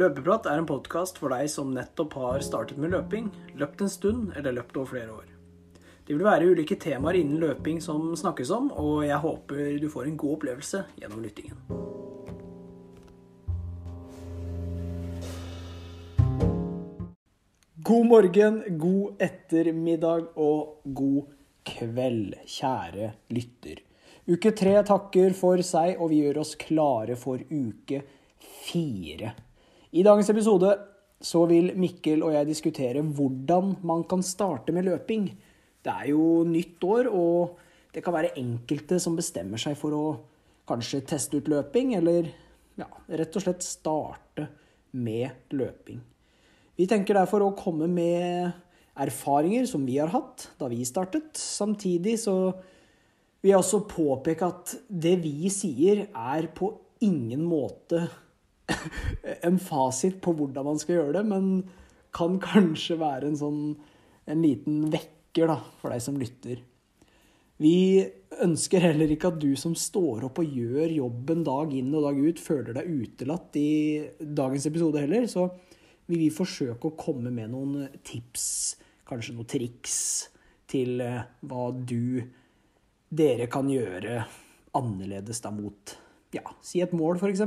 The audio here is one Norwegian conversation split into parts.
Løpeprat er en podkast for deg som nettopp har startet med løping, løpt en stund eller løpt over flere år. Det vil være ulike temaer innen løping som snakkes om, og jeg håper du får en god opplevelse gjennom lyttingen. God morgen, god ettermiddag og god kveld, kjære lytter. Uke tre takker for seg, og vi gjør oss klare for uke fire. I dagens episode så vil Mikkel og jeg diskutere hvordan man kan starte med løping. Det er jo nytt år, og det kan være enkelte som bestemmer seg for å kanskje teste ut løping, eller ja, rett og slett starte med løping. Vi tenker derfor å komme med erfaringer som vi har hatt da vi startet. Samtidig så vil jeg også påpeke at det vi sier, er på ingen måte en fasit på hvordan man skal gjøre det, men kan kanskje være en sånn en liten vekker da, for deg som lytter. Vi ønsker heller ikke at du som står opp og gjør jobben dag inn og dag ut, føler deg utelatt i dagens episode heller. Så vil vi forsøke å komme med noen tips, kanskje noen triks, til eh, hva du, dere kan gjøre annerledes da mot ja, si et mål, f.eks.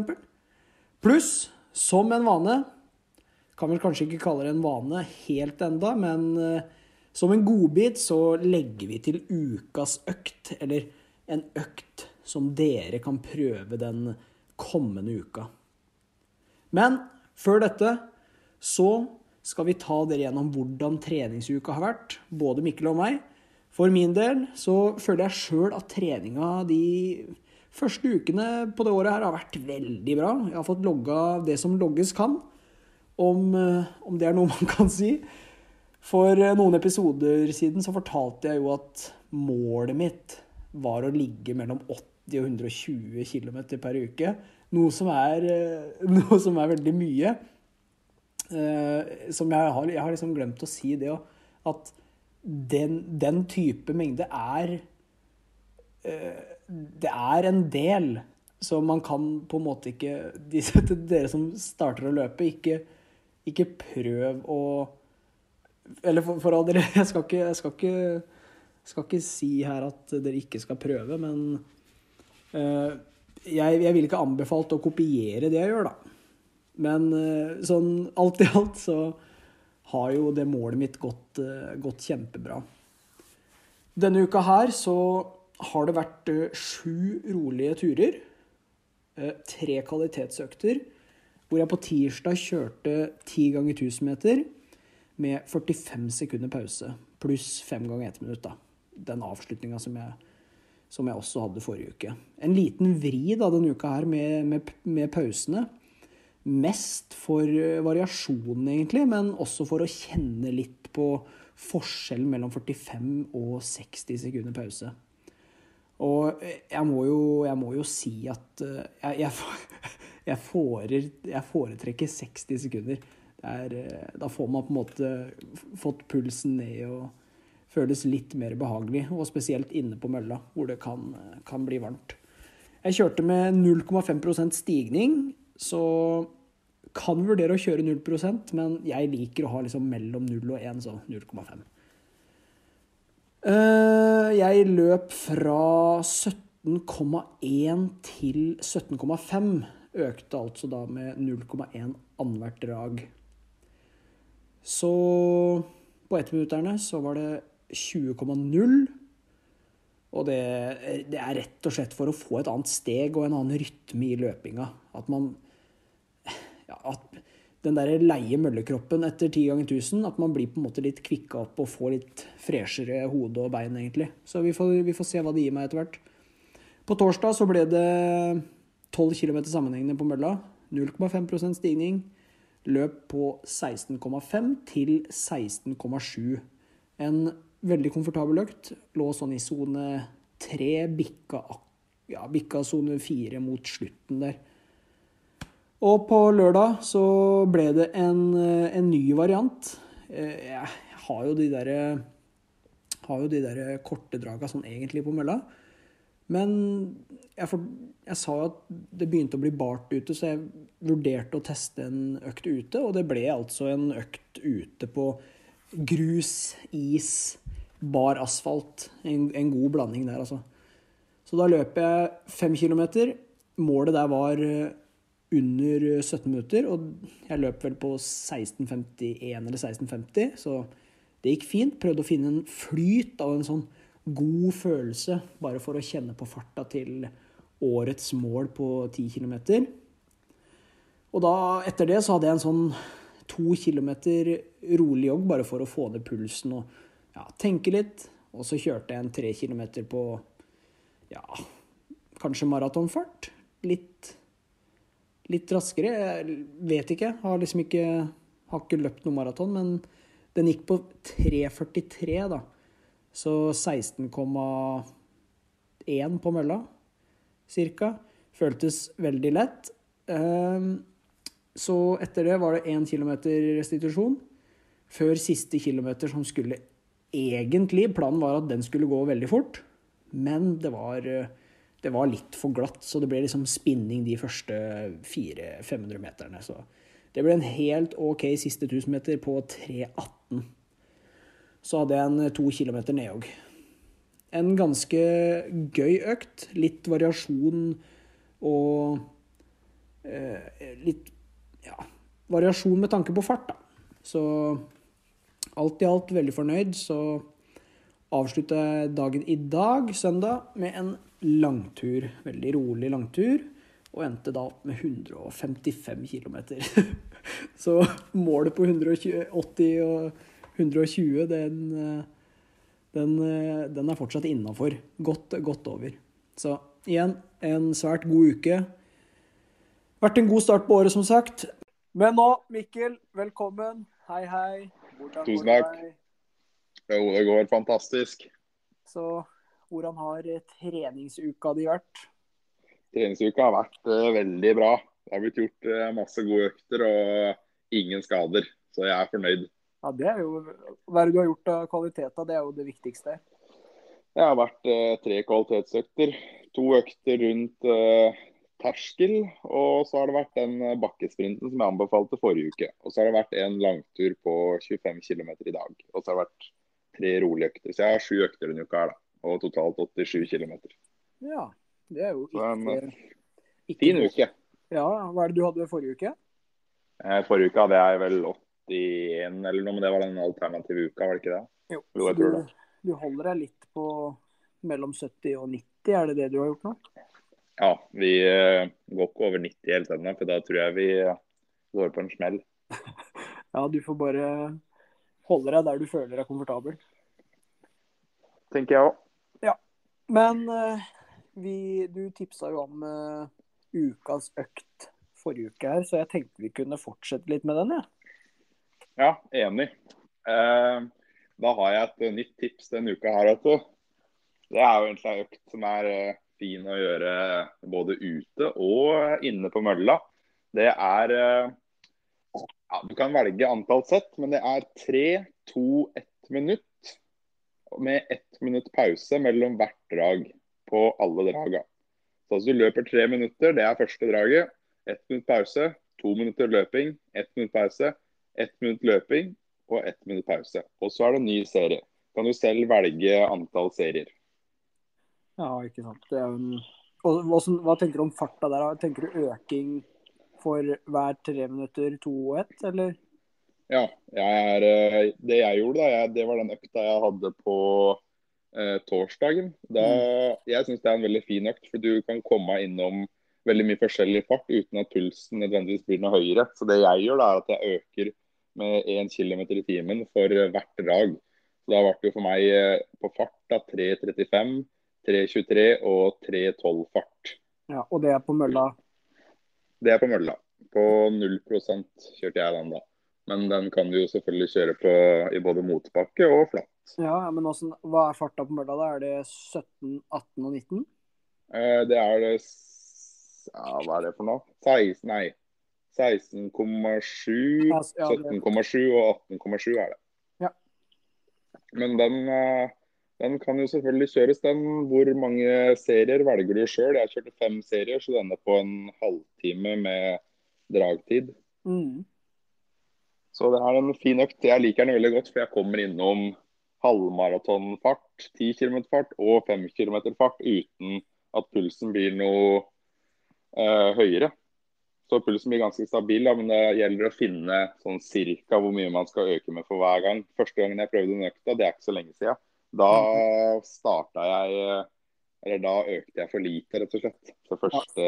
Pluss, som en vane Kan vel kanskje ikke kalle det en vane helt enda, men uh, som en godbit så legger vi til ukas økt, eller en økt som dere kan prøve den kommende uka. Men før dette så skal vi ta dere gjennom hvordan treningsuka har vært, både Mikkel og meg. For min del så føler jeg sjøl at treninga de Første ukene på det året her har vært veldig bra. Jeg har fått logga det som logges kan, om, eh, om det er noe man kan si. For eh, noen episoder siden så fortalte jeg jo at målet mitt var å ligge mellom 80 og 120 km per uke. Noe som er, eh, noe som er veldig mye. Som jeg har, jeg har liksom glemt å si det òg. At den, den type mengde er det er en del som man kan på en måte ikke Dere som starter å løpe, ikke, ikke prøv å Eller for, for all del, jeg skal ikke, jeg skal ikke skal ikke si her at dere ikke skal prøve, men uh, jeg, jeg vil ikke anbefalt å kopiere det jeg gjør, da. Men uh, sånn alt i alt så har jo det målet mitt gått, uh, gått kjempebra. Denne uka her så har det vært eh, sju rolige turer. Eh, tre kvalitetsøkter. Hvor jeg på tirsdag kjørte ti ganger 1000 meter med 45 sekunder pause. Pluss fem ganger ett minutt. da. Den avslutninga som, som, jeg også hadde forrige uke. En liten vri da denne uka her med, med, med pausene. Mest for eh, variasjonen, egentlig, men også for å kjenne litt på forskjellen mellom 45 og 60 sekunder pause. Og jeg må jo, jeg må jo si at eh, jeg, jeg, jeg, forer, jeg, foretrekker 60 sekunder. Er, eh, da får man på en måte fått pulsen ned og føles litt mer behagelig. Og spesielt inne på mølla, hvor det kan, kan bli varmt. Jeg kjørte med 0,5% stigning, så kan vurdere å kjøre 0% men jeg liker å ha liksom mellom 0 og 1, så 0,5. Eh, jeg løp fra 17,1 til 17,5. Økte altså da med 0,1 annethvert drag. Så på ettminutterne så var det 20,0. Og det, det, er rett og slett for å få et annet steg og en annen rytme i løpinga. At man ja, at den der leie møllekroppen etter ti ganger 1000. At man blir på en måte litt kvikka opp og får litt freshere hode og bein, egentlig. Så vi får, vi får se hva det gir meg etter hvert. På torsdag så ble det 12 km sammenhengende på mølla. 0,5% stigning. Løp på 16,5 til 16,7. En veldig komfortabel økt. Lå sånn i sone 3, bikka, ja, bikka sone 4 mot slutten der. Og på lørdag så ble det en, eh, en ny variant. Eh, jeg har jo de derre har jo de der korte draga sånn egentlig på mølla. Men jeg, for, jeg sa jo at det begynte å bli bart ute, så jeg vurderte å teste en økt ute. Og det ble altså en økt ute på grus, is, bar asfalt. En, en god blanding der, altså. Så da løp jeg fem kilometer. Målet der var eh, under 17 minutter, og jeg løp vel på 16.51 eller 16.50, så det gikk fint. Prøvde å finne en flyt av en sånn god følelse, bare for å kjenne på farta til årets mål på 10 km. Og da, etter det så hadde jeg en sånn to kilometer rolig jogg, bare for å få ned pulsen og ja, tenke litt. Og så kjørte jeg en tre kilometer på ja, kanskje maratonfart. Litt, litt raskere. Jeg vet ikke. Har liksom ikke, har ikke løpt noe maraton, men den gikk på 3,43, da. Så 16,1 på mølla, cirka. Føltes veldig lett. Ehm, så etter det var det én kilometer restitusjon. Før siste kilometer, som skulle egentlig Planen var at den skulle gå veldig fort, men det var, det var litt for glatt, så det ble liksom spinning de første 400-500 meterne. Så det ble en helt OK siste 1000 meter på 3,18 så hadde jeg en to kilometer nedjogg. En ganske gøy økt. Litt variasjon og eh, litt ja, variasjon med tanke på fart, da. Så alt i alt veldig fornøyd. Så avslutta jeg dagen i dag, søndag, med en langtur. Veldig rolig langtur. Og endte da opp med 155 km. så målet på 180 og 120, den, den, den er fortsatt innafor. Godt, godt over. Så igjen, en svært god uke. Vært en god start på året, som sagt. Men nå, Mikkel, velkommen. Hei, hei. Hvordan Tusen takk. Jo, det går fantastisk. Så hvordan har treningsuka di vært? Treningsuka har vært uh, veldig bra. Det har blitt gjort uh, masse gode økter og ingen skader. Så jeg er fornøyd. Ja, det er jo, Hva du har gjort av kvaliteter? Det er jo det viktigste. Det har vært uh, tre kvalitetsøkter. To økter rundt eh, terskel. Og så har det vært den eh, bakkesprinten som jeg anbefalte forrige uke. Og så har det vært en langtur på 25 km i dag. Og så har det vært tre rolige økter. Så jeg har sju økter denne uka her, da. Og totalt 87 km. Ja, det er jo ikke, en, eh, ikke Fin uke. Ja, Hva er det du hadde forrige uke? Eh, forrige uke hadde jeg vel 81 eller noe, men det var den alternative uka, var det ikke det? Jo, jo du, du, holder deg litt på mellom 70 og 90, er det det du har gjort nå? Ja, vi uh, går ikke over 90 helt ennå, for da tror jeg vi uh, går på en smell. ja, du får bare holde deg der du føler deg komfortabel. Tenker jeg òg. Ja. Men uh, vi, du tipsa jo om ukas økt forrige uke her, så jeg tenkte vi kunne fortsette litt med den, jeg. Ja. Ja, enig. Uh, da har jeg et nytt tips denne uka her. Vet du. Det er jo egentlig ei økt som er uh, fin å gjøre både ute og inne på mølla. Det er eh, ja, Du kan velge antall sett, men det er tre, to, ett minutt. Med ett minutt pause mellom hvert drag på alle draga. Så altså du løper tre minutter, det er første draget. Ett minutt pause, to minutter løping, ett minutt pause ett minutt løping og ett minutt pause. Og så er det en ny serie. Kan du selv velge antall serier. Ja, ikke sant. En... Og, hva, tenker du om farta der? Tenker du øking for hver tre minutter, to og ett, eller? Ja, jeg er, eh, det jeg gjorde, da, jeg, det var den økta jeg hadde på eh, torsdagen. Da, mm. Jeg syns det er en veldig fin økt, for du kan komme innom veldig mye forskjellig fart uten at pulsen nødvendigvis blir noe høyere. Så det jeg gjør, da, er at jeg øker med 1 km i timen for hvert drag. Så Da ble det for meg eh, på fart da 3.35, 3.23 og 3.12 fart. Ja, Og det er på mølla? Det er på mølla. På 0% kjørte jeg den da. Men den kan du jo selvfølgelig kjøre på i både motbakke og flatt. Ja, men også, Hva er farta på mølla? da? Er det 17, 18 og 19? Eh, det er det ja, Hva er det for noe? 16, nei, 16,7, 17,7 og 18,7 er det. Ja. Men den, eh, Den kan jo selvfølgelig kjøres, den. Hvor mange serier velger du sjøl? Jeg kjørte fem serier, så denne på en halvtime med dragtid. Mm. Så det er en fin økt. Jeg liker den veldig godt, for jeg kommer innom halvmaratonfart, 10 km fart og 5 km fart uten at pulsen blir noe eh, høyere. Så pulsen blir ganske stabil, da, men det gjelder å finne sånn cirka hvor mye man skal øke med for hver gang. Første gangen jeg prøvde den økta, det er ikke så lenge siden. Da starta jeg Eller da økte jeg for lite, rett og slett. Så første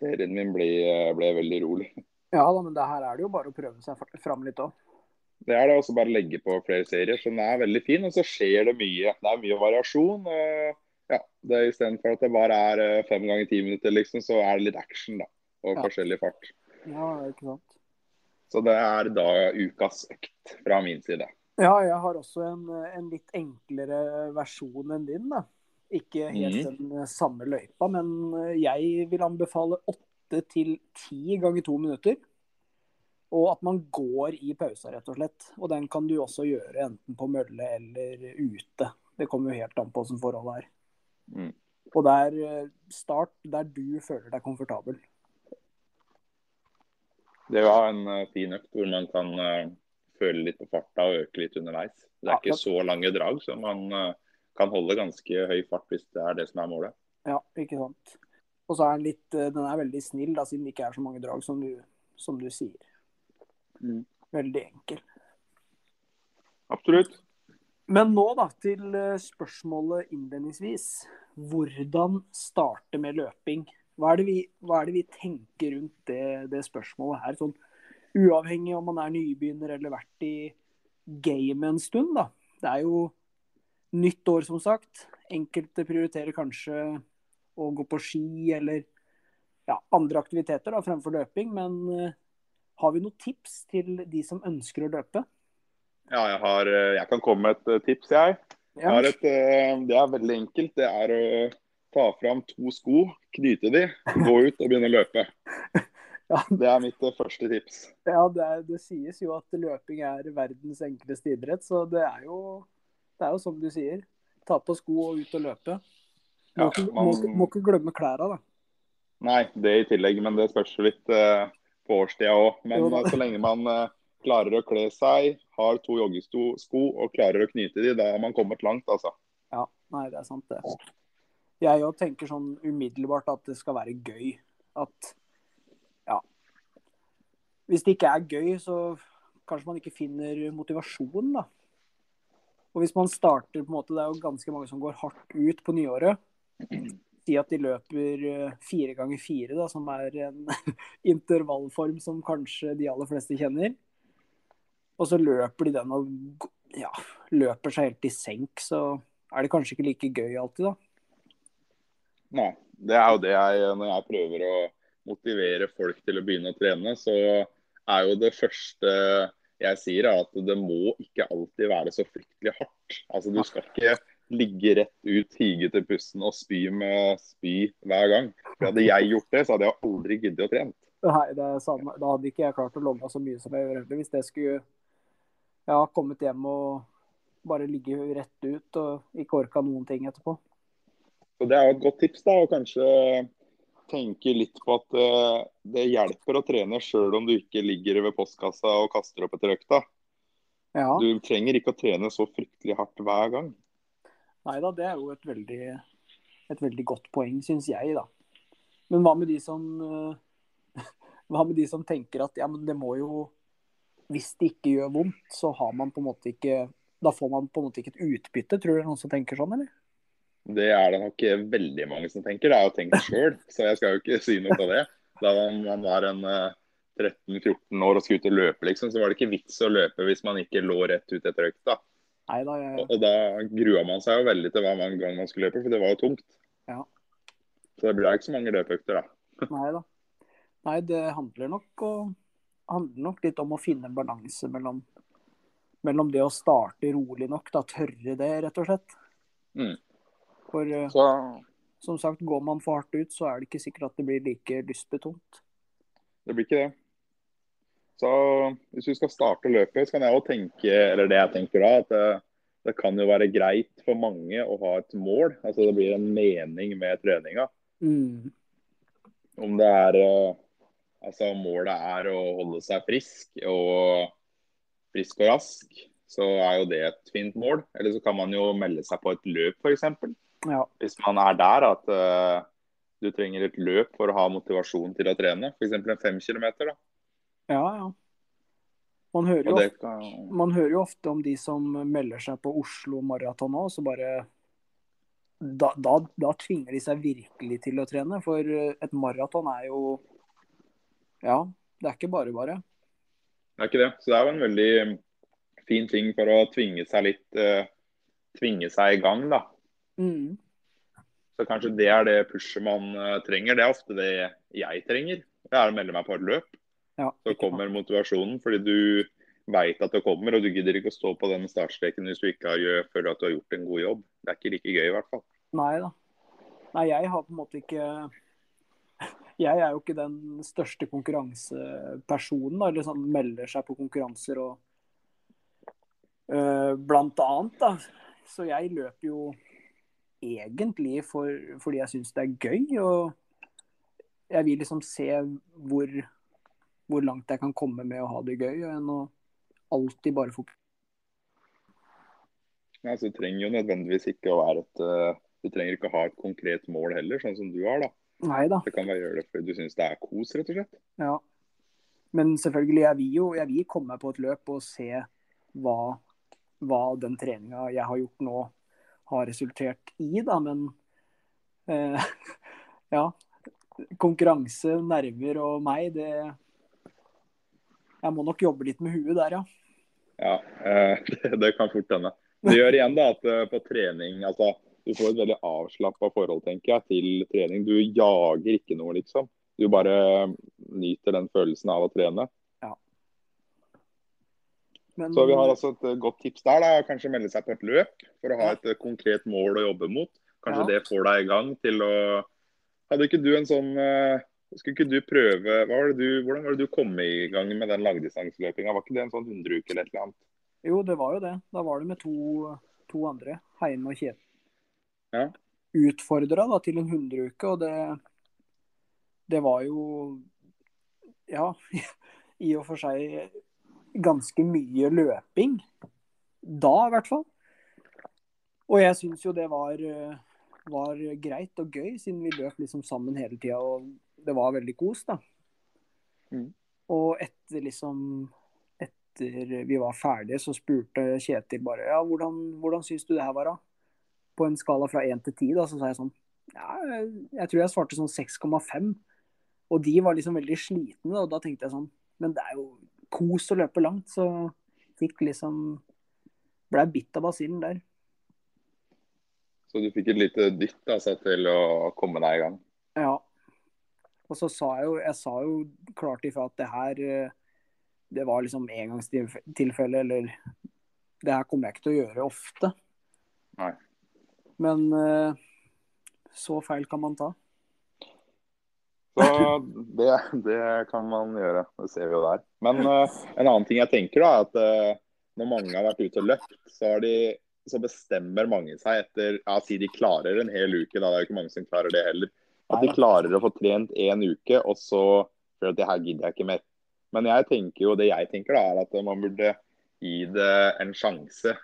ferien min ble, ble veldig rolig. Ja da, men det her er det jo bare å prøve seg fram litt òg. Det er det, også bare legge på flere serier. Så den er veldig fin, og så skjer det mye. Det er mye variasjon. Ja, det Istedenfor at det bare er eh, fem ganger ti minutter, liksom, så er det litt action da, og Ja. forskjellig fart. Ja, ikke sant. Så det er da ukas økt fra min side. Ja, jeg har også en, en litt enklere versjon enn din, da. Ikke helt mm. den samme løypa, men jeg vil anbefale åtte til ti ganger to minutter. Og at man går i pausa, rett og slett. Og den kan du også gjøre enten på mølle eller ute. Det kommer jo helt an på hvordan forholdet er. Mm. Og det er eh, start der du føler deg komfortabel. Det var en eh, fin økt hvor man kan eh, føle litt på farta og øke litt underveis. Det er Ja, ikke så lange drag, så man eh, kan holde ganske høy fart hvis det er det som er målet. Ja, ikke sant. Og så er den litt eh, Den er veldig snill, da, siden det ikke er så mange drag, som du, som du sier. Mm. Veldig enkel. Absolutt. Men nå da, til eh, spørsmålet innledningsvis. Hvordan starte med løping? Hva er det vi, hva er det vi tenker rundt det, det spørsmålet her? Sånn, uavhengig om man er nybegynner eller vært i gamet en stund, da. Det er jo nytt år, som sagt. Enkelte prioriterer kanskje å gå på ski eller ja, andre aktiviteter da, fremfor løping. Men uh, har vi noen tips til de som ønsker å løpe? Ja, jeg, har, eh, jeg kan komme med et eh, tips, jeg. jeg har et, det er veldig enkelt. Det er å ta fram to sko, knyte de, gå ut og begynne å løpe. Ja. Det er mitt eh, første tips. Ja, det, er, det sies jo at løping er verdens enkleste idrett, så det er jo, det er jo som du sier. Ta på sko og ut og løpe. Må, Ja, man- må, må ikke glemme klærne, da. Nei, det i tillegg, men det spørs litt eh, på årstida òg. Men Jo så lenge man eh, klarer å kle seg, har to joggesko og klarer å knyte de, da har man kommet langt, altså. Ja, nei, det er sant, det. Jeg òg tenker sånn umiddelbart at det skal være gøy. At. Hvis det ikke er gøy, så kanskje man ikke finner motivasjonen, da. Og hvis man starter på en måte, Det er jo ganske mange som går hardt ut på nyåret. Si at de løper eh, fire ganger fire, da, som er en intervallform som kanskje de aller fleste kjenner. Og så løper de den og ja, løper seg helt i senk, så er det kanskje ikke like gøy alltid, da. Nei, det er jo det jeg Når jeg prøver å motivere folk til å begynne å trene, så er jo det første jeg sier er at det må ikke alltid være så fryktelig hardt. Altså Du skal ikke ligge rett ut, hige til pusten og spy med spy hver gang. For Hadde jeg gjort det, så hadde jeg aldri giddet å trene. Nei, det er samme. Da hadde ikke jeg klart å logge så mye som jeg heller. Hvis jeg skulle ja, kommet hjem og bare ligge rett ut og ikke orka noen ting etterpå. Så Det er jo et godt tips. da, å kanskje tenke litt på at eh, det hjelper å trene sjøl om du ikke ligger ved postkassa og kaster opp etter økta. Ja. Du trenger ikke å trene så fryktelig hardt hver gang. Nei da, det er jo et veldig, et veldig godt poeng, syns jeg, da. Men hva med de som eh, Hva med de som tenker at ja, men det må jo Hvis det ikke gjør vondt, så har man på en måte ikke Da får man på en måte ikke et utbytte. Tror du det er noen som tenker sånn, eller? Det er det nok veldig mange som tenker. Det er jo tenkt sjøl, så jeg skal jo ikke si noe på det. Da man, man var en eh, 13-14 år og skulle ut og løpe, liksom, så var det ikke vits å løpe hvis man ikke lå rett ut etter økta. Neida, jeg, Og, og da grua man seg jo veldig til hver gang man skulle løpe, for det var jo tungt. Ja. Så det ble ikke så mange løpeøkter, da. Nei da. Nei, det handler nok, og, handler nok litt om å finne en balanse mellom, mellom det å starte rolig nok, da tørre det, rett og slett. Mm. For eh, Så som sagt, går man for hardt ut, så er det ikke sikkert at det blir like lystbetont. det blir ikke det. Så hvis du skal starte løpet, så kan jeg også tenke, eller det jeg tenker da, at det, det kan jo være greit for mange å ha et mål. Altså det blir en mening med treninga. Mm. Om det er eh, Altså målet er å holde seg frisk og frisk og rask, så er jo det et fint mål. Eller så kan man jo melde seg på et løp, f.eks. Ja. Hvis man er der at uh, du trenger et løp for å ha motivasjon til å trene. F.eks. en fem kilometer. Da. ja, ja. Man hører, jo det ofte, man hører jo ofte om de som melder seg på Oslo Maraton nå, så bare da, da, da tvinger de seg virkelig til å trene. For eh, et maraton er jo Ja, det er ikke bare bare. det er ikke det. Så det er jo en veldig fin ting for å tvinge seg litt uh, Tvinge seg i gang, da. Mm. Så kanskje det er det pushet man eh, trenger. Det er ofte det jeg trenger. Det er å melde meg på et løp. Ja, Så kommer motivasjonen fordi du veit at det kommer, og du gidder ikke å stå på den startstreken hvis du ikke har føler at du har gjort en god jobb. Det er ikke like gøy i hvert fall. Nei da. Nei, jeg har på en måte ikke Jeg er jo ikke den største konkurransepersonen, da, eller sånn melder seg på konkurranser og øh, Blant annet, da. Så jeg løper jo egentlig for, fordi jeg syns det er gøy, og jeg vil liksom se hvor, hvor langt jeg kan komme med å ha det gøy, enn å alltid bare fokusere Ja, så det trenger jo nødvendigvis ikke å være et eh, Du trenger ikke å ha et konkret mål heller, sånn som du har. da. Nei da. Det kan være gjøre det fordi du syns det er kos, rett og slett. Ja. Men selvfølgelig, jeg vil jo jeg vil komme meg på et løp og se hva, hva den treninga jeg har gjort nå, har resultert i, da. Men eh, ja. Konkurranse, nerver og meg, det Jeg må nok jobbe litt med huet der, ja. Ja, eh, det, kan fort hende. Det gjør igjen da at eh, på trening altså, Du får et veldig avslappa forhold tenker jeg, til trening. Du jager ikke noe, liksom. Du bare nyter den følelsen av å trene. Men, Så vi har altså et eh, godt tips der. da, Kanskje melde seg på et løp for å ha et eh, konkret mål å jobbe mot. Kanskje Ja. det får deg i gang til å Hadde ikke du en sånn eh, Skulle ikke du prøve var det du, Hvordan var det du kom i gang med den langdistanseløpinga? Var ikke det en sånn 100 uke eller et eller annet? Jo, det var jo det. Da var det med to, to andre, Heine og Kjetil. Ja. Utfordra da til en 100-uke, og det, det var jo Ja, i og for seg ganske mye løping. Da, i hvert fall. Og jeg syns jo det var, eh, var greit og gøy, siden vi løp liksom sammen hele tida, og det var veldig kos, da. Mm. Og etter liksom etter vi var ferdige, så spurte Kjetil bare ja, hvordan, hvordan syns du det her var, da? På en skala fra 1 til 10, da, så sa jeg sånn ja, jeg tror jeg svarte sånn 6,5. Og de var liksom veldig slitne, og da tenkte jeg sånn Men det er jo kos å løpe langt, så fikk liksom Blei bitt av basillen der. Så du fikk et lite dytt altså, til å komme deg i gang. Ja. Og så sa jeg jo Jeg sa jo klart ifra at det her eh, Det var liksom engangstilfelle, eller Det her kommer jeg ikke til å gjøre ofte. Nei. Men eh, så feil kan man ta. Så det, det kan man gjøre. Det ser vi jo der. Men uh, en annen ting jeg tenker, da, er at uh, når mange har vært ute og løpt, så, de, så bestemmer mange seg etter ja, Si de klarer en hel uke, da. Det er jo ikke mange som klarer det heller. At de klarer å få trent én uke, og så føler at det her gidder jeg ikke mer. Men jeg tenker jo, det jeg tenker, da, er at man burde gi det en sjanse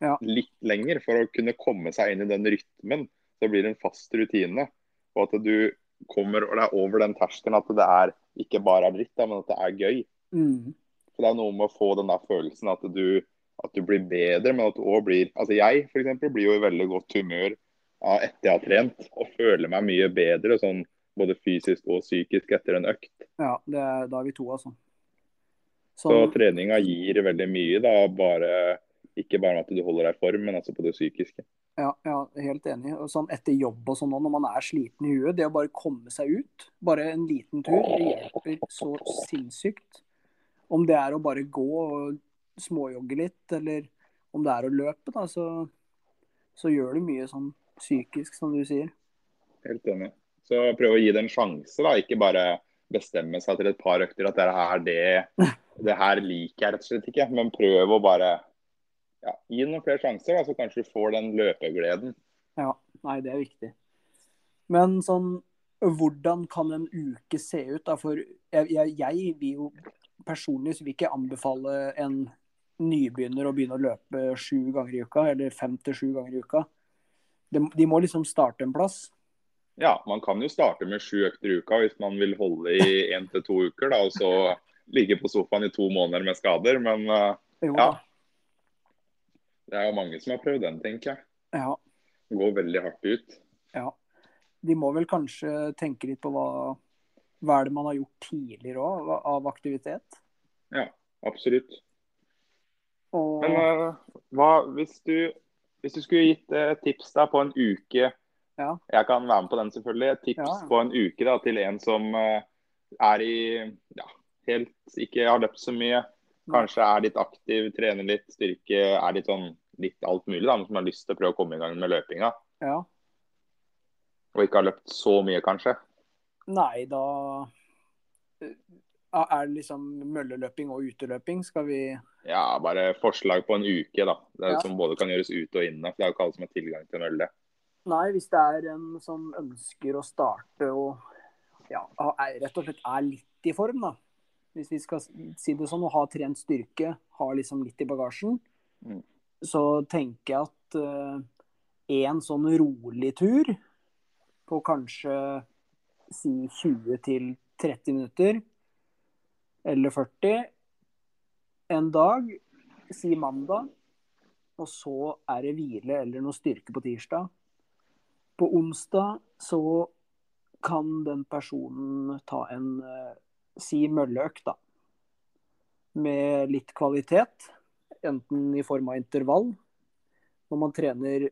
Ja. litt lenger for å kunne komme seg inn i den rytmen. Så det blir en fast rutine. Og at du kommer og det er over den terskelen at det er ikke bare er dritt, men at det er gøy. Mm. Så Det er noe med å få den der følelsen at du, at du blir bedre, men at du òg blir Altså jeg for eksempel, blir jo i veldig godt humør av etter jeg har trent, og føler meg mye bedre sånn både fysisk og psykisk etter en økt. Ja, det er, da er vi to, altså. Så Sånn, treninga gir veldig mye, da, bare ikke bare med at du holder deg i form, men altså på det psykiske. ja, ja, helt enig. Og sånn etter jobb og sånn, når man er sliten i huet, det å bare komme seg ut, bare en liten tur, det hjelper så sinnssykt. Om det er å bare gå og småjogge litt, eller om det er å løpe, da, så, så gjør det mye sånn psykisk, som du sier. Helt enig. Så prøv å gi det en sjanse, da. Ikke bare bestemme seg til et par økter at det her, det, det her liker jeg rett og slett ikke. Men prøv å bare ja, gi noen flere sjanser, da, så kanskje du får den løpegleden. Ja, nei, det er viktig. Men sånn, hvordan kan en uke se ut? da? For jeg, jeg, jeg vil jo personlig så vil ikke anbefale en nybegynner å begynne å løpe sju ganger i uka, eller fem til sju ganger i uka. De, de må liksom starte en plass. Ja, man kan jo starte med sju økter i uka hvis man vil holde i én til to uker, da, og så ligge på sofaen i to måneder med skader. Men uh, Jo, Ja. Det er jo mange som har prøvd den, tenker jeg. Ja, Det går veldig hardt ut. ja. De må vel kanskje tenke litt på hva, hva er det man har gjort tidligere òg, av aktivitet. Ja, absolutt. Og Men uh, hva, hvis, du, hvis du skulle gitt eh, et tips da på en uke Ja. Jeg kan være med på den, selvfølgelig. Et tips Ja, ja. på en uke da, til en som eh, er i ja, helt ikke har løpt så mye. Kanskje er litt aktiv, trener litt styrke, er litt sånn litt alt mulig. da, men Som har lyst til å prøve å komme i gang med løpinga. ja. Og ikke har løpt så mye, kanskje. Nei, da eh, er det liksom mølleløping og uteløping. Skal vi Ja, bare forslag på en uke, da. Det er Ja. Som både kan gjøres ute og inne. for Det er jo ikke alle som har tilgang til mølle. Nei, hvis det er en som ønsker å starte og ja, rett og slett er litt i form, da. Hvis vi skal si det sånn, å ha trent styrke, ha liksom litt i bagasjen, Mm. Så tenker jeg at uh, en sånn rolig tur på kanskje si 20 til 30 minutter, eller 40, en dag, si mandag, og så er det hvile eller noe styrke på tirsdag. På onsdag så kan den personen ta en eh, si mølleøkt, da. Med litt kvalitet. Enten i form av intervall. Når man trener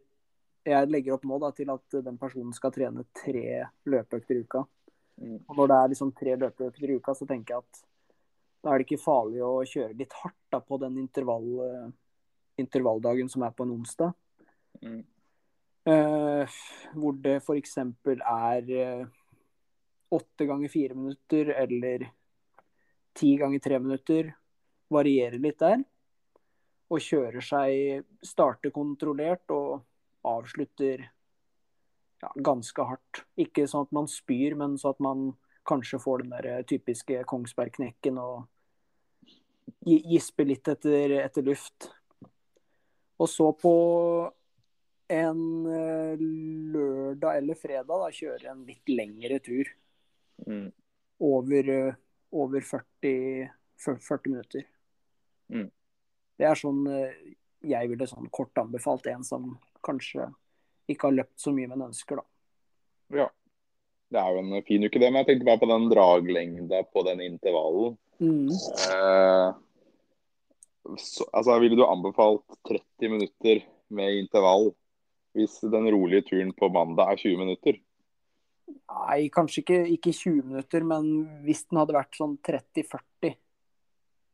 Jeg legger opp nå da, til at den personen skal trene tre løpeøkter i uka. Mm. Og når det er liksom tre løpeøkter i uka, så tenker jeg at da er det ikke farlig å kjøre litt hardt da, på den intervall, eh, intervalldagen som er på en onsdag. Mm. Eh, hvor det f.eks. er eh, åtte ganger fire minutter eller ti ganger tre minutter. Varierer litt der. Og kjører seg Starter kontrollert og avslutter ja, ganske hardt. Ikke sånn at man spyr, men sånn at man kanskje får den der eh, typiske Kongsberg-knekken og gisper litt etter, etter luft. Og så på en eh, lørdag eller fredag da, kjøre en litt lengre tur. Mm. Over, eh, over 40, 40 minutter. Mm. Det er sånn eh, jeg ville sånn kort anbefalt en som kanskje ikke har løpt så mye, men ønsker, da. Ja. Det er jo en fin uke, det. Men jeg tenkte bare på den draglengda på den intervallen. Mm. Eh, så, altså, ville du anbefalt 30 minutter med intervall hvis den rolige turen på mandag er 20 minutter? Nei, kanskje ikke, ikke 20 minutter, men hvis den hadde vært sånn 30-40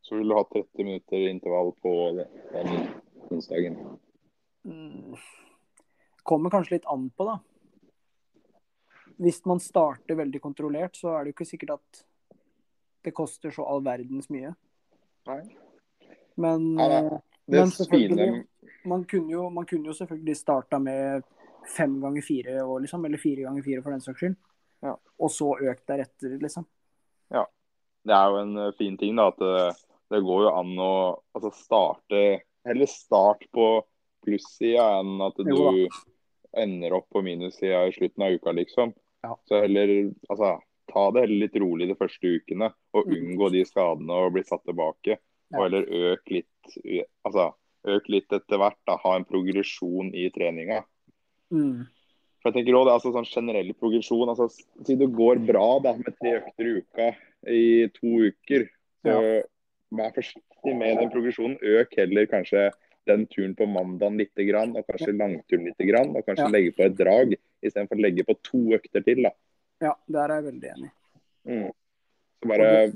Så vil du ha 30 minutter intervall på den, onsdagen. mm, Kommer kanskje litt an på, da. Hvis man starter veldig kontrollert, så er det jo ikke sikkert at det koster så all verdens mye. Nei. Men, Ja, eh, Det Men selvfølgelig- man, kunne jo, man kunne jo selvfølgelig starta med fem ganger fire, år, liksom, eller fire ganger fire for den saks skyld. Ja. Og så økt deretter, liksom. Ja. Det er jo en eh, fin ting da, at det, går jo an å altså, starte Heller start på plussida enn at du Jo ender opp på minussida i slutten av uka, liksom. Ja. Så heller altså, ta det heller litt rolig de første ukene, og Mm. unngå de skadene og bli satt tilbake. Ja. Og heller øk litt altså, øk litt etter hvert. da, Ha en progresjon i treninga. Mm. For jeg tenker også, det er altså sånn generell progresjon. altså Si det går bra da, med tre økter i uka i to uker, så vær forsiktig med den progresjonen. Øk heller kanskje den turen på mandagen litt, og kanskje langturen litt, og kanskje Ja. legge på et drag istedenfor å legge på to økter til. da. Ja, der er jeg veldig enig. Mm. Så bare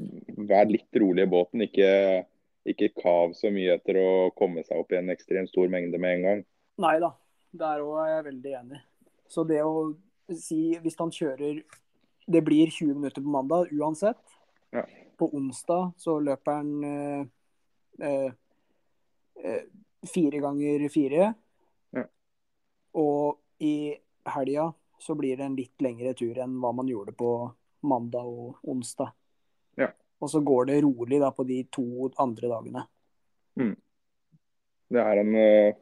vær litt rolig i båten. Ikke, ikke kav så mye etter å komme seg opp i en ekstremt stor mengde med en gang. Nei da, der òg er jeg veldig enig. Så det å si Hvis han kjører Det blir 20 minutter på mandag uansett. Ja. På onsdag så løper han eh, eh, eh, fire ganger fire. Ja. Og i helga så blir det en litt lengre tur enn hva man gjorde på mandag og onsdag. Ja. Og så går det rolig da på de to andre dagene. Det er en, eh,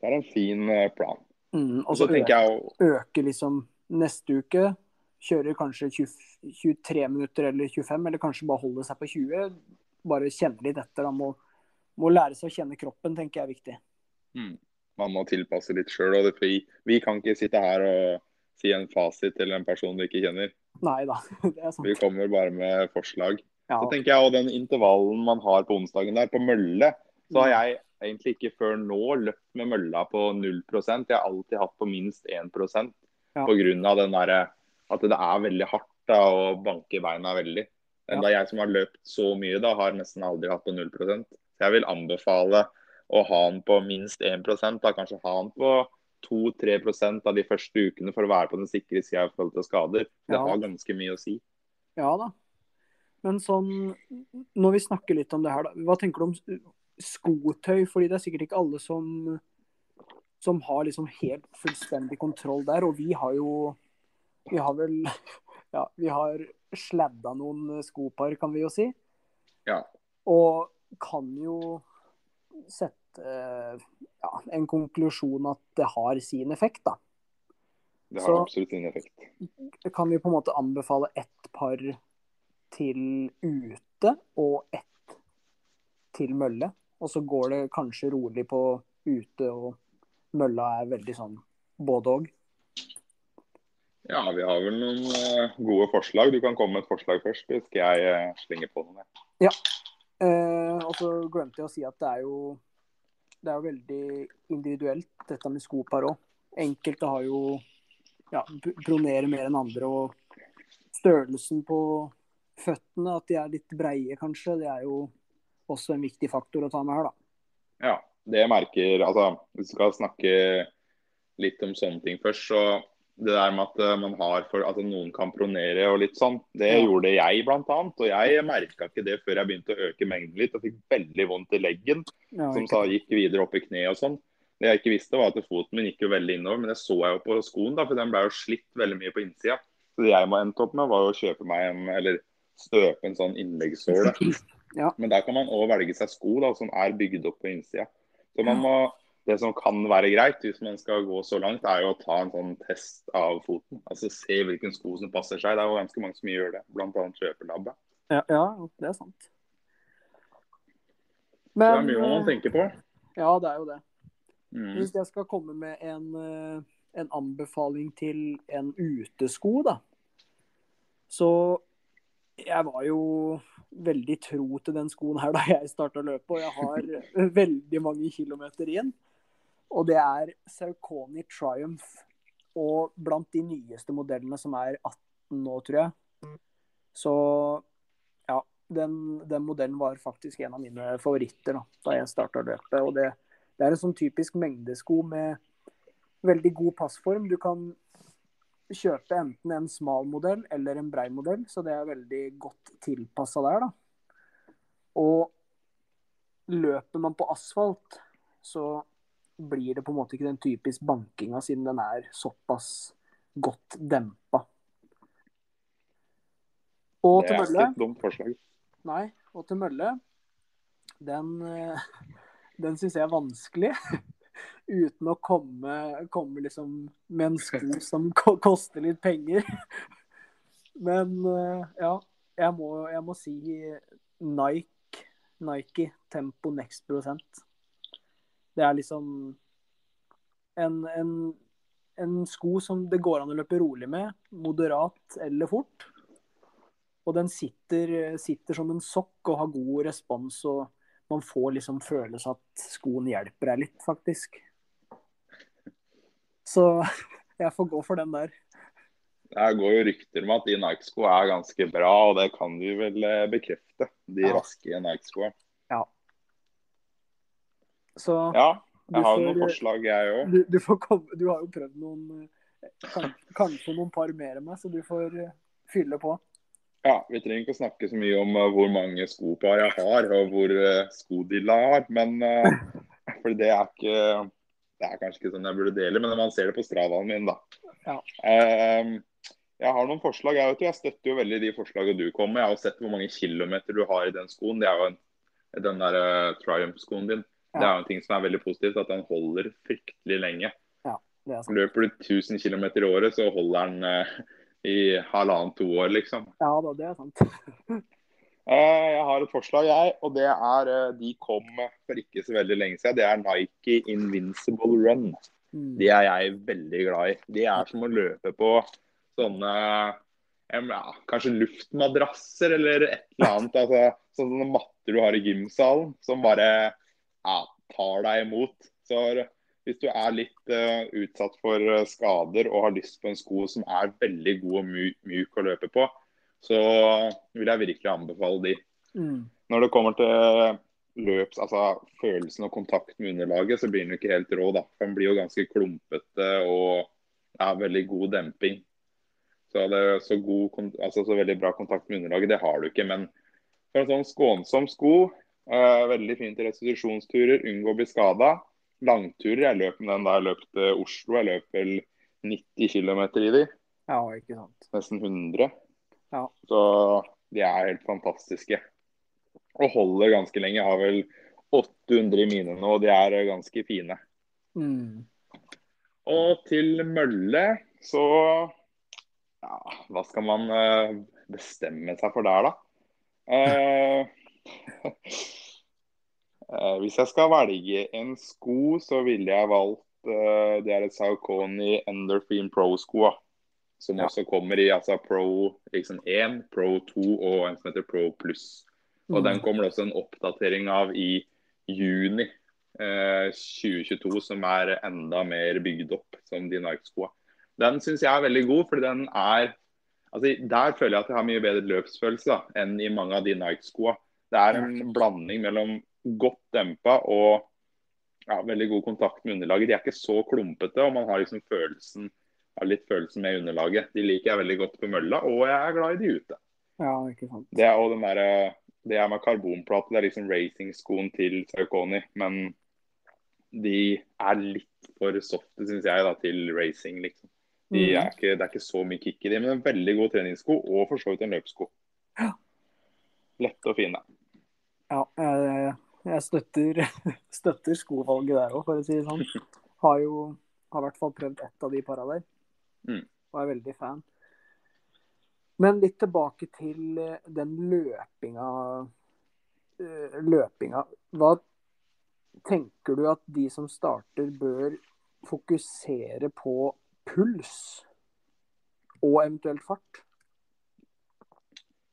det er en fin eh, plan. Mm, og så så tenker jeg å... øke liksom neste uke. Kjører kanskje 20, 23 minutter eller 25, eller kanskje bare holder seg på 20. Bare kjenne litt etter. Da. Må, må lære seg å kjenne kroppen, tenker jeg er viktig. mm, man må tilpasse litt sjøl. Vi, vi kan ikke sitte her og si en fasit til en person vi ikke kjenner. Nei da, det er sant. Vi kommer bare med forslag. Ja, Så tenker jeg, og den intervallen man har på onsdagen der, på mølle, så har jeg egentlig ikke før nå løpt med mølla på 0 Jeg har alltid hatt på minst 1 Ja. av den der, at det er veldig hardt da, å banke beina veldig. Enda jeg som har løpt så mye, da, har nesten aldri hatt på 0 Så jeg vil anbefale å ha den på minst 1% da kanskje ha den på 2-3 av de første ukene for å være på den sikre sida i forhold til skader. Det Ja. har ganske mye å si. Ja da. Men sånn, når vi snakker litt om det her, da. Hva tenker du om skotøy? Fordi det er sikkert ikke alle som, som har liksom helt fullstendig kontroll der. Og vi har jo Vi har vel Ja, vi har sladda noen skopar, kan vi jo si. Ja. Og kan jo sette ja, en konklusjon at det har sin effekt, da. Det har Så- absolutt sin effekt. kan vi på en måte anbefale ett par til ute og ett til mølle. Og så går det kanskje rolig på ute, og mølla er veldig sånn både og. Ja, vi har vel noen eh, gode forslag. Du kan komme med et forslag først, så skal jeg eh, slenge på noe. Ja. Eh, og så glemte jeg å si at det er jo det er jo veldig individuelt, dette med skopar òg. Enkelte har jo ja, pronerer mer enn andre. Og størrelsen på føttene, at de er litt breie kanskje, det er jo også en viktig faktor å ta med her, da. Ja, det merker Altså, hvis vi skal snakke litt om sånne ting først, så det der med at eh, man har for altså noen kan pronere og litt sånn, det Ja. gjorde jeg annet. Og jeg merka ikke det før jeg begynte å øke mengden litt og fikk veldig vondt i leggen. Ja, som sa gikk videre opp i kneet og sånn. Det jeg ikke visste, var at foten min gikk jo veldig innover, men det så jeg jo på skoen, da, for den ble jo slitt veldig mye på innsida. Så det jeg må endte opp med, var å kjøpe meg en, eller støpe en sånn innleggssåle. Ja. Men der kan man òg velge seg sko da, som er bygd opp på innsida. Så man må det som kan være greit hvis man skal gå så langt, er jo å ta en sånn test av foten. Altså Se hvilken sko som passer seg. Det er jo ganske mange som gjør det, bl.a. kjøpelabbet. Ja, ja, det er sant. Men, det er mye man eh, tenker på. Ja, det er jo det. Mm. Hvis jeg skal komme med en, eh, en anbefaling til en utesko, da. Så jeg var jo veldig tro til den skoen her da jeg starta løpe, og jeg har veldig mange kilometer igjen. Og det er Saucony Triumph. Og blant de nyeste modellene, som er 18 nå, tror jeg. Så ja, den, den modellen var faktisk en av mine favoritter da, da jeg starta løpet. Og det, det er en sånn typisk mengdesko med veldig god passform. Du kan kjøpe enten en smal modell eller en brei modell, så det er veldig godt tilpassa der, da. Og løper man på asfalt, så blir det på en måte ikke den typisk bankinga, siden den er såpass godt dempa. Og Det til er mølle ikke et dumt forslag. Nei, og til mølle, den, eh, den syns jeg er vanskelig. Uten å komme, komme liksom med en sko som koster litt penger. Men eh, ja, jeg må, jeg må si Nike, Nike Tempo Next Prosent. Det er liksom en, en, en sko som det går an å løpe rolig med, moderat eller fort. Og den sitter, sitter som en sokk og har god respons, og man får liksom følelse at skoen hjelper deg litt, faktisk. Så jeg får gå for den der. Det går jo rykter om at de Nike-sko er ganske bra, og det kan du vel eh, bekrefte. De Ja. raske Nike-skoa. Så Ja, jeg har jo noen forslag, jeg òg. du, du, du har jo prøvd noen eh, Kanskje noen par mer enn meg, så du får eh, fylle på. Ja, vi trenger ikke å snakke så mye om eh, hvor mange skopar jeg har, og hvor skodilla skodilla har. Men eh, for det er ikke Det er kanskje ikke sånn jeg burde dele, men man ser det på stravaen min, da. Ja. Eh, jeg har noen forslag. Jeg, vet, jeg støtter jo veldig de forslagene du kom med. Jeg har sett hvor mange kilometer du har i den skoen. Det er jo den der Triumph-skoen din. Ja. Det er jo en ting som er veldig positivt, at den holder fryktelig lenge. Det er sant. Løper du 1000 km i året, så holder den eh, i halvannet-to år, liksom. Ja da, det er sant. Eh, jeg har et forslag, jeg. Og det er eh, De kom for ikke så veldig lenge siden. Det er Nike Invincible Run. Mm. De er jeg veldig glad i. De er som å løpe på sånne ja, Kanskje luftmadrasser eller et eller annet. Altså, sånne matter du har i gymsalen som bare ja, tar deg imot. Så hvis du er litt uh, utsatt for eh, skader og har lyst på en sko som er veldig god og mjuk, mjuk å løpe på, så vil jeg virkelig anbefale de. Mm. Når det kommer til løps, altså følelsen og kontakt med underlaget, så blir den jo ikke helt rå. da. Den blir jo ganske klumpete og er veldig god demping. Så det så, god, altså så veldig bra kontakt med underlaget, det har du ikke. Men for en sånn skånsom sko, veldig fint i restitusjonsturer, unngå å bli skada. Langturer, jeg løp med den da jeg løp til Oslo. Jeg løp vel 90 km i de, Ja, ikke sant. nesten 100. Ja. Så de er helt fantastiske. Og holder ganske lenge. Jeg har vel 800 i mine nå, og de er ganske fine. Mm. Og til mølle så ja, Hva skal man eh, bestemme seg for der, da? Eh, eh, hvis jeg skal velge en sko, så ville jeg valgt eh, Det er et Saucony Endorphin Pro-sko. Som også kommer i altså Pro liksom 1, Pro 2 og en som heter Pro Pluss. Og Mm. den kommer det også en oppdatering av i juni eh, 2022, som er enda mer bygd opp som de Nike-skoa. Den syns jeg er veldig god, fordi den er altså Der føler jeg at jeg har mye bedre løpsfølelse da, enn i mange av de Nike-skoa. Det er en blanding mellom godt dempa og ja, veldig god kontakt med underlaget. De er ikke så klumpete, og man har liksom følelsen har litt følelsen med underlaget. De liker jeg veldig godt på mølla, og jeg er glad i de ute. Ja, ikke sant. Det er, og den der, det er med karbonplate. Det er liksom racingskoen til Sarkoni. men de er litt for softe, syns jeg, da, til racing, liksom. De Mm. er ikke, det er ikke så mye kick i dem, men en veldig god treningssko, og for så vidt en løpssko. Ja. Lette og fine. Ja, jeg, jeg støtter, støtter skovalget der òg, for å si det sånn. Har jo har i hvert fall prøvd ett av de para der, Mm. og er veldig fan. Men litt tilbake til eh, den løpinga eh, Løpinga. Hva tenker du at de som starter, bør fokusere på puls og eventuelt fart?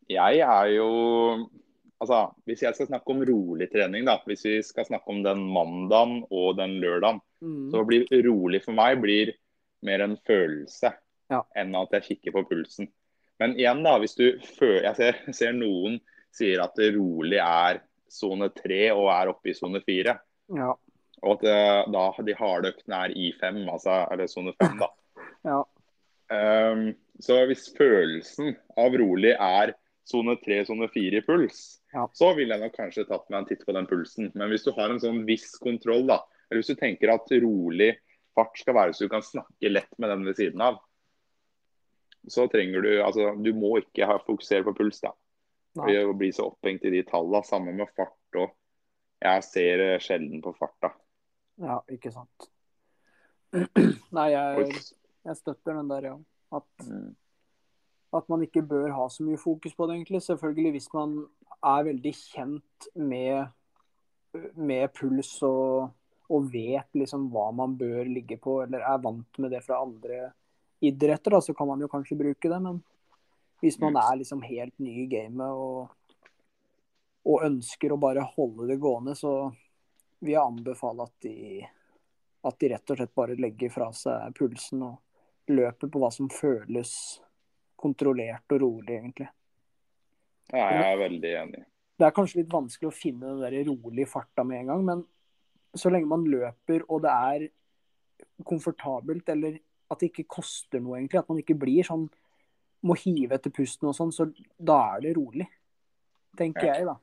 Jeg er jo Altså, hvis jeg skal snakke om rolig trening, da. Hvis vi skal snakke om den mandagen og den lørdagen, Mm. så blir rolig for meg blir mer en følelse Ja. enn at jeg kikker på pulsen. Men igjen, da, hvis du føler Jeg ser, ser noen sier at rolig er sone tre og er oppe i sone fire. Ja. Og at eh, da de harde øktene er i fem, altså eller sone fem, da. ja. Um, så hvis følelsen av rolig er sone 3, sone 4 i puls, Ja. så ville jeg nok kanskje tatt meg en titt på den pulsen. Men hvis du har en sånn viss kontroll, da, eller hvis du tenker at rolig fart skal være så du kan snakke lett med den ved siden av, så trenger du altså Du må ikke ha, fokusere på puls, da. Nei. Og bli så opphengt i de tallene. Sammen med fart og Jeg ser eh, sjelden på farta. Ja, ikke sant. Nei, jeg, jeg støtter den der, ja. At, Mm. At man ikke bør ha så mye fokus på det, egentlig. Selvfølgelig hvis man er veldig kjent med, med puls og, og vet liksom hva man bør ligge på, eller er vant med det fra andre idretter, da, så kan man jo kanskje bruke det. Men hvis man er liksom helt ny i gamet og, og ønsker å bare holde det gående, så vil jeg anbefale at de at de rett og slett bare legger fra seg pulsen og løper på hva som føles kontrollert og rolig, egentlig. Ja, jeg er veldig enig. Det er kanskje litt vanskelig å finne den der rolige farta med en gang, men så lenge man løper og det er komfortabelt, eller at det ikke koster noe, egentlig, at man ikke blir sånn må hive etter pusten og sånn, så da er det rolig. Tenker Ja. jeg, da.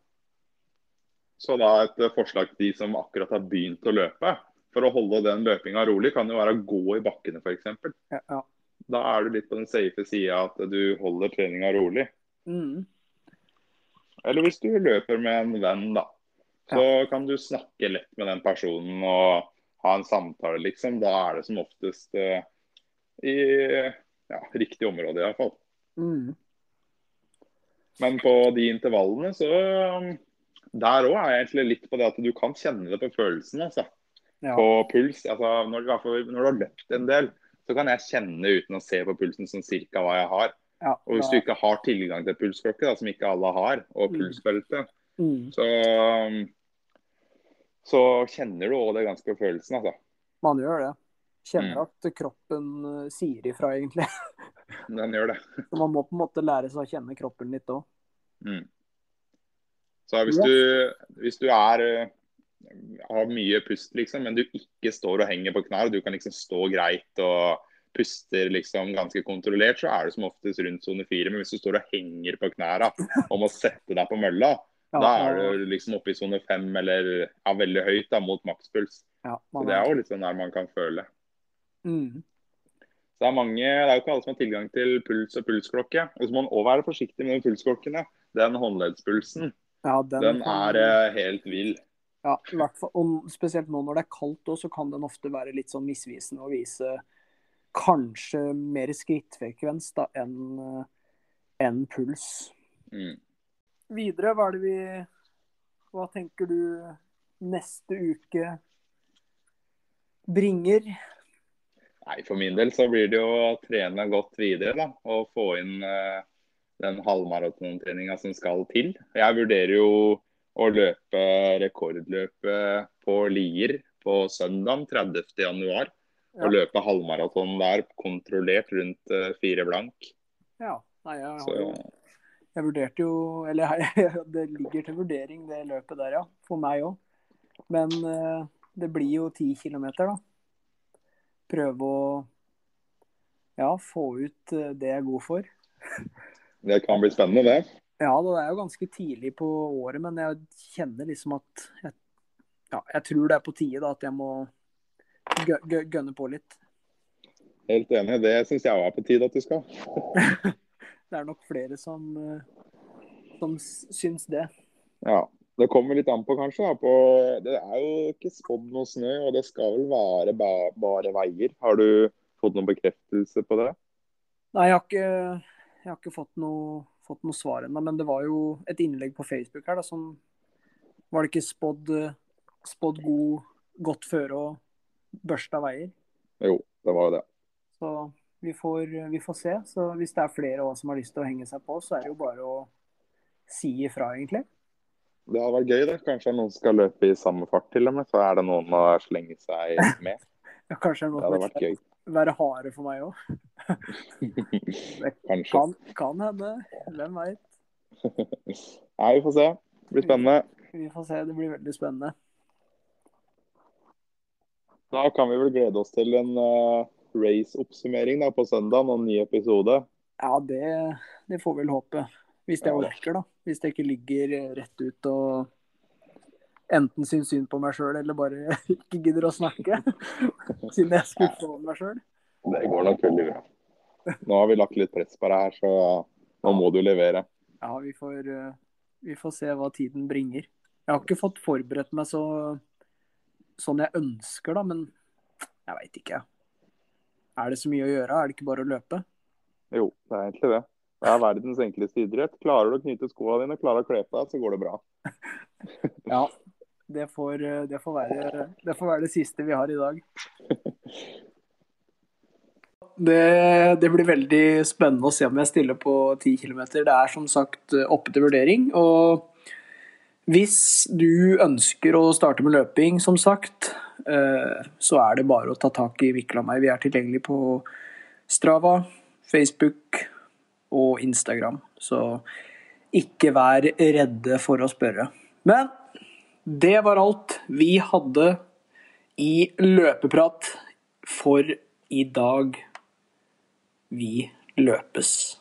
Så da et eh, forslag til de som akkurat har begynt å løpe, for å holde den løpinga rolig, kan jo være å gå i bakkene f.eks. Ja, ja. Da er du litt på den safe sida at du holder treninga rolig. Mm. Eller hvis du løper med en venn, da. Så kan du snakke lett med den personen og ha en samtale, liksom. Da er det som oftest uh, i ja, riktig område, iallfall. Mm. Men på de intervallene, så um, Der òg er jeg egentlig litt på det at du kan kjenne det på følelsen, altså. Ja. På puls. Altså, når, i når du har løpt en del, så kan jeg kjenne uten å se på pulsen sånn cirka hva jeg har. Ja, Og hvis du ikke har tilgang til pulsklokke, da, som ikke alle har, og Mm. pulsbelte, mm. så, um, så kjenner du òg det ganske på følelsen, altså. Man gjør det. Kjenner Mm. at kroppen eh, sier ifra, egentlig. Den gjør det. Så man må på en måte lære seg å kjenne kroppen litt òg. Mm. Så hvis du, hvis du er eh, har mye pust, liksom, men du ikke står og henger på knær, du kan liksom stå greit og puster liksom ganske kontrollert, så er du som oftest rundt sone fire. Men hvis du står og henger på knærne og må sette deg på mølla, Ja, da er du liksom oppe i sone fem eller ja, veldig høyt da, mot makspuls. ja, Så det er jo litt sånn der man kan føle. mm. Så det er mange, det er jo ikke alle som har tilgang til puls og pulsklokke. Og så må man også være forsiktig med pulsklokkene. Den håndleddspulsen, ja, den, den er eh, helt vill. Ja, i hvert fall, og spesielt nå når det er kaldt også, så kan den ofte være litt sånn misvisende og vise kanskje mer skrittfrekvens da, enn en puls. Mm. Videre, hva er det vi Hva tenker du neste uke bringer? Nei, For min del så blir det jo å trene godt videre da, og få inn uh, den halvmaratontreninga som skal til. Jeg vurderer jo å løpe rekordløpet på Lier på søndag 30.1. Ja. Og løpe halvmaraton der kontrollert rundt eh, fire blank. Ja, nei, jeg Så jo Jeg vurderte jo Eller jeg, det ligger til vurdering, det løpet der, ja. For meg òg. Men eh, det blir jo ti kilometer, da. Prøve å ja, få ut eh, det jeg er god for. det kan bli spennende, det. Ja, det er jo ganske tidlig på året, men jeg kjenner liksom at jeg, ja, jeg tror det er på tide da, at jeg må gø gø gønne på litt. Helt enig. Det syns jeg òg er på tide at du skal. Det er nok flere som, eh, som syns det. Ja. Det kommer litt an på, kanskje. Da, på, det er jo ikke spådd noe snø, og det skal vel være ba, bare veier. Har du fått noen bekreftelse på det? Nei, jeg har ikke, jeg har ikke fått, noe, fått noe svar ennå, men det var jo et innlegg på Facebook her da, som Var det ikke spådd spådd god, godt føre og børsta veier? Jo, det var jo det. Så vi får, vi får se. Så hvis det er flere også som har lyst til å henge seg på, så er det jo bare å si ifra, egentlig. Det hadde vært gøy, det. Kanskje noen skal løpe i samme fart til og med. Så er det noen å slenge seg med. Ja, kanskje er Det hadde vært gøy. Være harde for meg òg. det Kan, kan hende. Hvem veit. Nei, vi får se. Det blir spennende. Vi får se. Det blir veldig spennende. Da kan vi vel glede oss til en uh, race-oppsummering på søndag og en ny episode. Ja, det, det får vi vel håpe. Hvis det Ja. orker, da. Hvis det ikke ligger rett ut og enten syns synd på meg sjøl eller bare ikke gidder å snakke. Siden jeg er skuffa over meg sjøl. Det går nok veldig bra. Nå har vi lagt litt press på deg her, så nå må du levere. Ja, vi får, eh, vi får se hva tiden bringer. Jeg har ikke fått forberedt meg så sånn jeg ønsker, da, men jeg veit ikke. Er det så mye å gjøre? Er det ikke bare å løpe? Jo, det er egentlig det. Det er verdens enkleste idrett. Klarer du å knyte skoene dine, klarer å kle på deg, så går det bra. Ja. Det får, eh, det får, være, det får være det siste vi har i dag. Det, det blir veldig spennende å se om jeg stiller på 10 km. Det er som sagt eh, oppe til vurdering. Og hvis du ønsker å starte med løping, som sagt, eh, så er det bare å ta tak i Mikkel og meg. Vi er tilgjengelig på Strava, Facebook og Instagram. Så ikke vær redde for å spørre. Men det var alt vi hadde i løpeprat for i dag. Vi løpes.